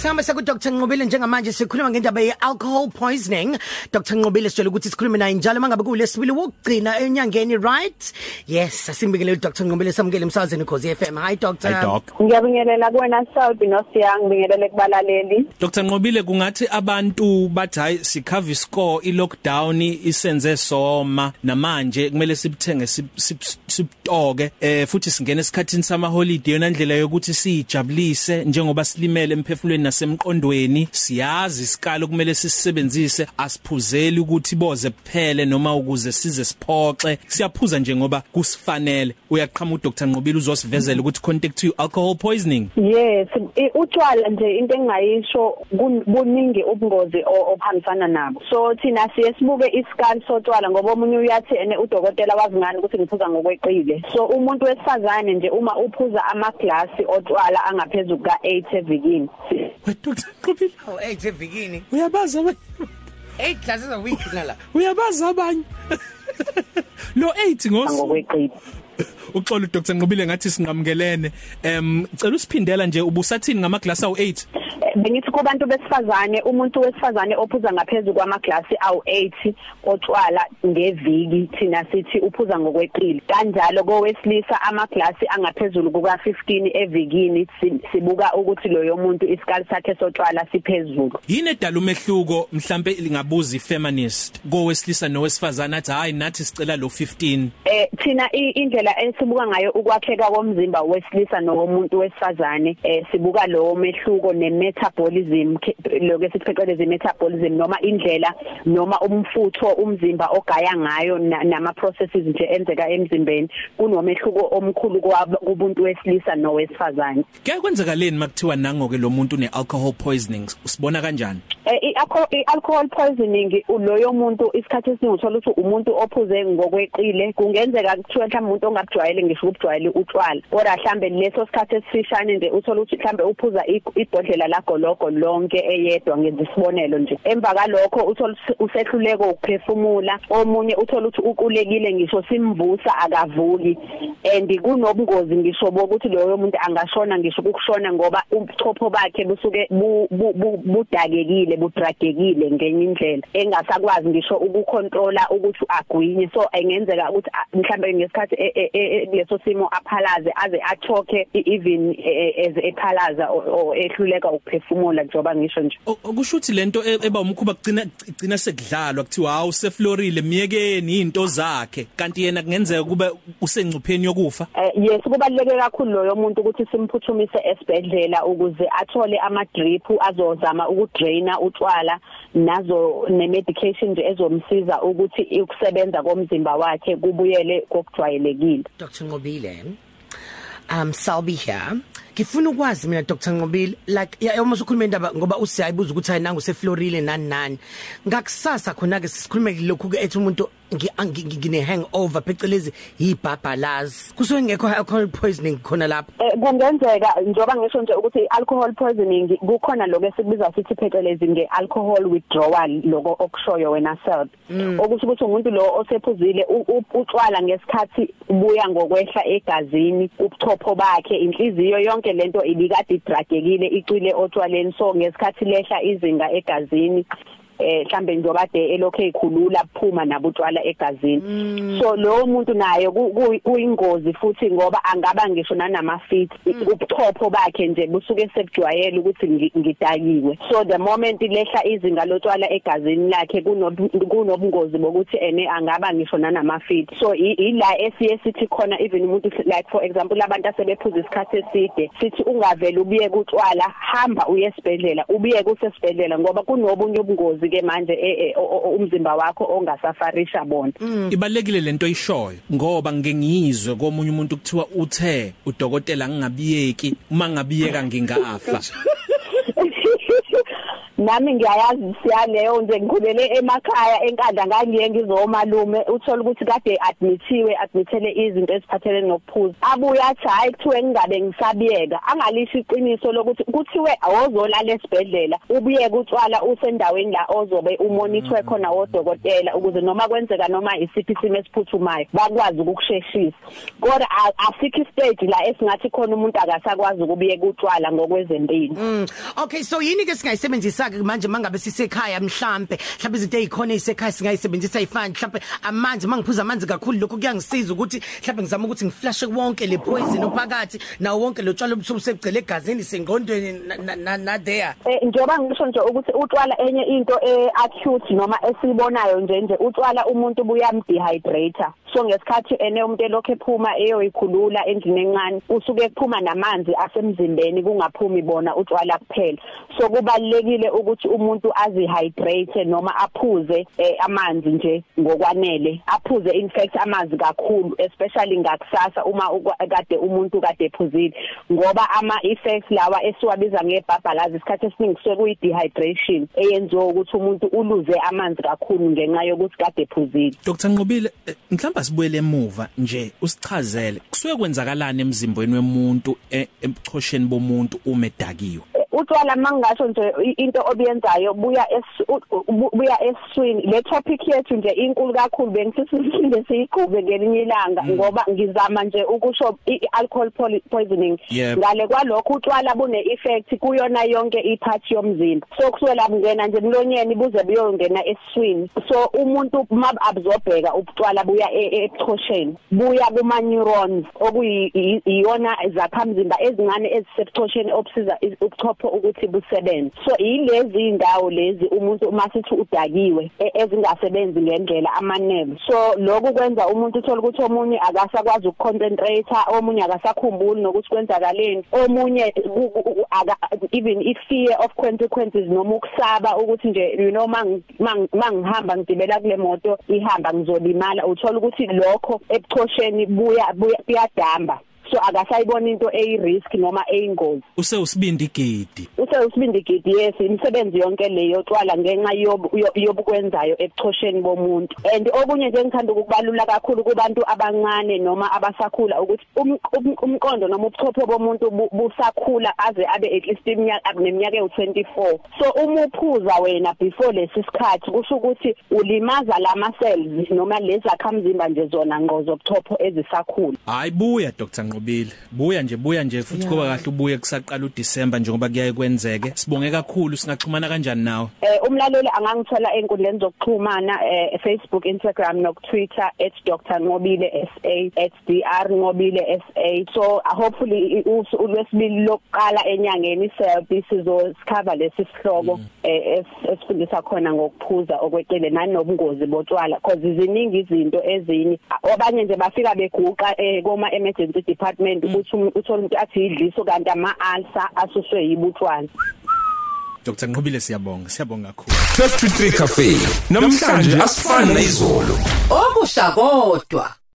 Sihamba seku Dr Nqobile njengamanje sikhuluma ngendaba ye alcohol poisoning. Dr Nqobile sitshela ukuthi sikhulume naye njalo mangabe kulesibili wokugcina enyangeni right? Yes, asimbikele Dr Nqobile samukele emsazweni cause FM. Hi Dr. Hi doc. Ngiyabingelela kuwena South Nosiyang ngibingelele kubalaleli. Dr Nqobile kungathi abantu bathi hayi sikhava iscore i lockdown isenze soma namanje kumele sibuthenge sibtoke eh futhi singena esikhathini sama holiday yona ndlela yokuthi sijabulise njengoba silimele emphefumulweni nasemqondweni siyazi isikalo kumele sisebenzise asiphuzeli ukuthi boze kuphele noma ukuze size siphoxe. Siyaphuza nje ngoba kusifanele. Uyaqhama uDr. Nqobile uzosivezela ukuthi contact to alcohol poisoning? Yes utshwala nje into engayisho kuningi ubungozi obuhambisana nabo. So thina siye sibuke isikali sotshwala ngoba omunye uyathi ene udokotela wazi ngani ukuthi ngiphuza ngokweqile. So umuntu wesifazane nje uma uphuza amaglasi otshwala angaphezulu ka8 evikini Dr Nqobile Oh 8 evikini. uyabaza abanye 8 classes a week nala. uyabaza abanye. Lo 8 ngos ngokweqile uxolo Dr Nqobile ngathi sinqamukelene. Em cela usiphindela nje ubusathini ngamaglasi awu8 bengithi kubantu besifazane umuntu wesifazane ophuza ngaphezulu kwamaglasi awu80 otshwala ngeviki thina sithi uphuza ngokweqile. Kanjalo kowesilisa amaglasi angaphezulu kuka 15 evikini sibuka ukuthi loyo muntu isikali sakhe sotshwala siphezulu. Yini edala umehluko? Mhlambe lingabuza ifeminist. Kowesilisa nowesifazane athi hayi nathi sicela lo 15 eh thina indlela esibuka ngayo ukwakheka komzimba wesilisa nowomuntu wesifazane eh sibuka lo mehluko ne metabolism lokho esipheqeleza metabolism noma indlela noma umfutho umzimba ogaya ngayo nama processes nje enzeka emzimbeni kunomehluko omkhulu kubuntu wesilisa nowesifazane. Ke kwenzekaleni makuthiwa nangoke lo muntu ne alcohol poisoning usibona kanjani? I alcohol poisoning loyo muntu isikhathi esiningi uthola ukuthi umuntu ophuze ngokweqile kungenzeka kuthiwa mhlawumbe umuntu ongabujwayele ngisho ubujwayele utshwala. Kodwa mhlambe leso sikhathi esifishane nje uthola ukuthi mhlambe uphuza ibhodlela lagologo lonke eyedwa ngenza isibonelo nje. Emva kalokho uthola usehluleko ukuphefumula. Omunye uthola ukuthi uqulekile ngisho simvusa akavuki. And kunobungozi ngisho bokuthi loyo muntu angashona ngisho ukushona ngoba ubuchopho bakhe busuke budakekile. Budragekile ngenye indlela. Engasakwazi ngisho ukukontrola ukuthi agwinye. So engenzeka ukuthi mhlambe ngesikhathi leso simo aphalaze aze achoke even as ephalaza ehluleka ukuphefumula njoba ngisho nje. Okusho ukuthi lento eba umkhuba kugcina igcina sekudlalwa kuthiwa hawu seflorile miyekeni into zakhe. Kanti yena kungenzeka kube usengcupheni yokufa? Yes kubaleke kakhulu loyo muntu ukuthi simphuthumise esibhedlela ukuze athole ama drip azozama ukudraina utshwala nazo ne medication nje ezomsiza ukuthi ukusebenza komzimba wakhe kubuyele kokujwayelekile. Dr Nqobile um Salbi here. Ngifuna ukwazi mina Dr Nqobile like ya uma ukhuluma indaba ngoba usiyayibuza ukuthi hayi nangu seflorile nani nani. Ngakusasa khona ke sikhulume lokhu ke ethi umuntu ngine hangover phecelezi yibhabhalazi. Kusuke ngekho alcohol poisoning khona lapha kungenzeka njoba ngisho nje ukuthi alcohol poisoning kukhona lokho esikubiza sithi phecelezi ngealcohol withdrawal lokho okushoyo wena self. Okusho ukuthi umuntu lo osephuzile utshwala ngesikhathi ubuya ngokwehla egazini ubuchopho bakhe inhliziyo yonke lento ibikade idragekile icwile otshwaleni so ngesikhathi lehla izinga egazini eh mhlambe njoba de elokho ekhulula buphuma nabutshwala egazini. So lo muntu naye kuyingozi futhi ngoba angaba ngisho nanama fit ubuchopho bakhe nje busuke sebujwayele ukuthi ngidakiwe. So the moment lehla izinga lotshwala egazini lakhe kunobungozi bokuthi ene angaba ngisho nanama fit so ila esiye sithi khona even umuntu like for example abantu asebephuza isikhathi eside sithi ungavela ubuye kutshwala hamba uye esibhedlela ubuye kusesibhedlela ngoba kunobunye ubungozi ke manje umzimba wakho ongasafarisha bona. Ibalekile lento ishoyo ngoba ngeke ngiyizwe komunye umuntu kuthiwa uthe udokotela ngingabiyeki. Uma ngabiyeka ngingafa. nami ngiyayazi siyaleyo nje ngikhulele emakhaya enkandla ngangiye ngizomalume. Uthola ukuthi kade admithiwe admithele izinto eziphathelene nokuphuza. Abuya athi hayi kuthiwe ngingabe ngisabiyeka. Angalisho iqiniso lokuthi kuthiwe awozolala esibhedlela ubiyeke utshwala usendaweni la ozobe umonithwe khona wodokotela ukuze noma kwenzeka noma isiphi isimo esiphuthumayo bakwazi ukukusheshisa. Kodwa asikho istage la esingathi khona umuntu akasakwazi ukubiyeka utshwala ngokwezempilo. Mm. Okay so yini ke singayisebenzisa ke manje mangabe sisekhaya mhlambe mhlambe izinto ezikhona ezisekhaya singayisebenzisa ifani mhlambe amanzi mangiphuza amanzi kakhulu lokho kuyangisiza ukuthi mhlambe ngizama ukuthi ngiflashe wonke le poison ophakathi nawo wonke lo tshwala obusuku segcele egazini sengqondweni na- na na there. Eh njengoba ngisho nje ukuthi utshwala enye into eacute noma esibonayo nje nje utshwala umuntu buyamdehydrator so ngesikhathi ene umuntu elokho ephuma eyoyikhulula endlini encane usuke kuphuma namanzi asemzimbeni kungaphumi bona utshwala kuphela. So kubalekile ukuthi umuntu azihydrate noma aphuze eh, amanzi nje ngokwanele aphuze in fact amanzi kakhulu especially ngakusasa uma kade umuntu kade ephuzile. Ngoba ama effects lawa esiwabiza ngebhabhalazi isikhathi esiningi kusuke kuyi dehydration eyenziwa ukuthi umuntu uluze amanzi kakhulu ngenxa yokuthi kade ephuzile. Dr Nqobile eh, mhlawumbe sibuyele emuva nje usichazele kusuke kwenzakalani emzimbeni wemuntu eh, ebuchosheni bomuntu uma edakiwe? Utshwala mangingasho nje i- into obuyenzayo buya es- u- u- buya eswini le topic yethu nje inkulu kakhulu bengisithi siphinde siyiqhube ngelinye ilanga ngoba ngizama nje ukusho i- alcohol poli- poisoning. Yep. ngale kwalokho utshwala bune effect kuyona yonke iphathi yomzimba. So kusuke la bungena nje emlonyeni buze buyongena eswini so umuntu mab absorbeka ubutshwala buya e- ebuchosheni buya kuma neurons okuyiyona zakhamzimba ezincane ezisebuchosheni obsiza is- ubuchopho ukuthi busebenze. So yilezi indawo lezi umuntu uma sithi udakiwe e- ezingasebenzi ngendlela amanerve so lokhu kwenza umuntu uthola ukuthi omunye akasakwazi ukuconcentrate omunye akasakhumbuli nokuthi kwenzakaleni. Omunye ku- ku- ku- aka- even i fear of consequences noma ukusaba ukuthi nje you know mang- mang- mangihamba ngidibela kule moto ihamba ngizolimala uthola ukuthi lokho ebuchosheni buya buya- buyadamba so akasayibona into eyi-risk noma eyingozi use usibindi igidi use usibindigidi yes imisebenzi yonke leyo twala ngenxa yobu- yo- yobukwenzayo ebuchosheni bomuntu and okunye nje ngithanda ukukubalula kakhulu kubantu abancane noma abasakhula ukuthi um- um- umqondo noma ubuchopho bomuntu bu- busakhula aze abe at least iminyaka neminyaka ewu24 so uma uphuza wena before lesi sikhathi kusho ukuthi ulimaza lama cells noma lezi akhamzimba nje zona ngqo zobuchopho ezisakhula. Hayi buya Dr Nqobile buya nje buya nje futhi kuba kahle ubuye kusaqala uDisember njengoba kuyaye kwenzeke. Sibonge kakhulu singaxhumana kanjani nawe? Eh umlaleli angangithola enkundleni zokuxhumana eh Facebook, Instagram no Twitter @drnqobile SA @drnqobile SA. So uh, hopefully i- usu ulwesibili lokuqala enyangeni selbi sizosikava lesi sihloko eh es- esifundisa khona ngokuphuza okweqile nanobungozi botshwala because ziningi izinto ezinye abanye nje bafika beguqa eh koma emergency department ukuthi umuntu uthola umuntu athi idliso kanti ama ulcer asuswe yibutshwala Dr Nqobile siyabonga siyabonga kakhulu. 1223 Cafe namhlanje asifani nezolo okusha kodwa.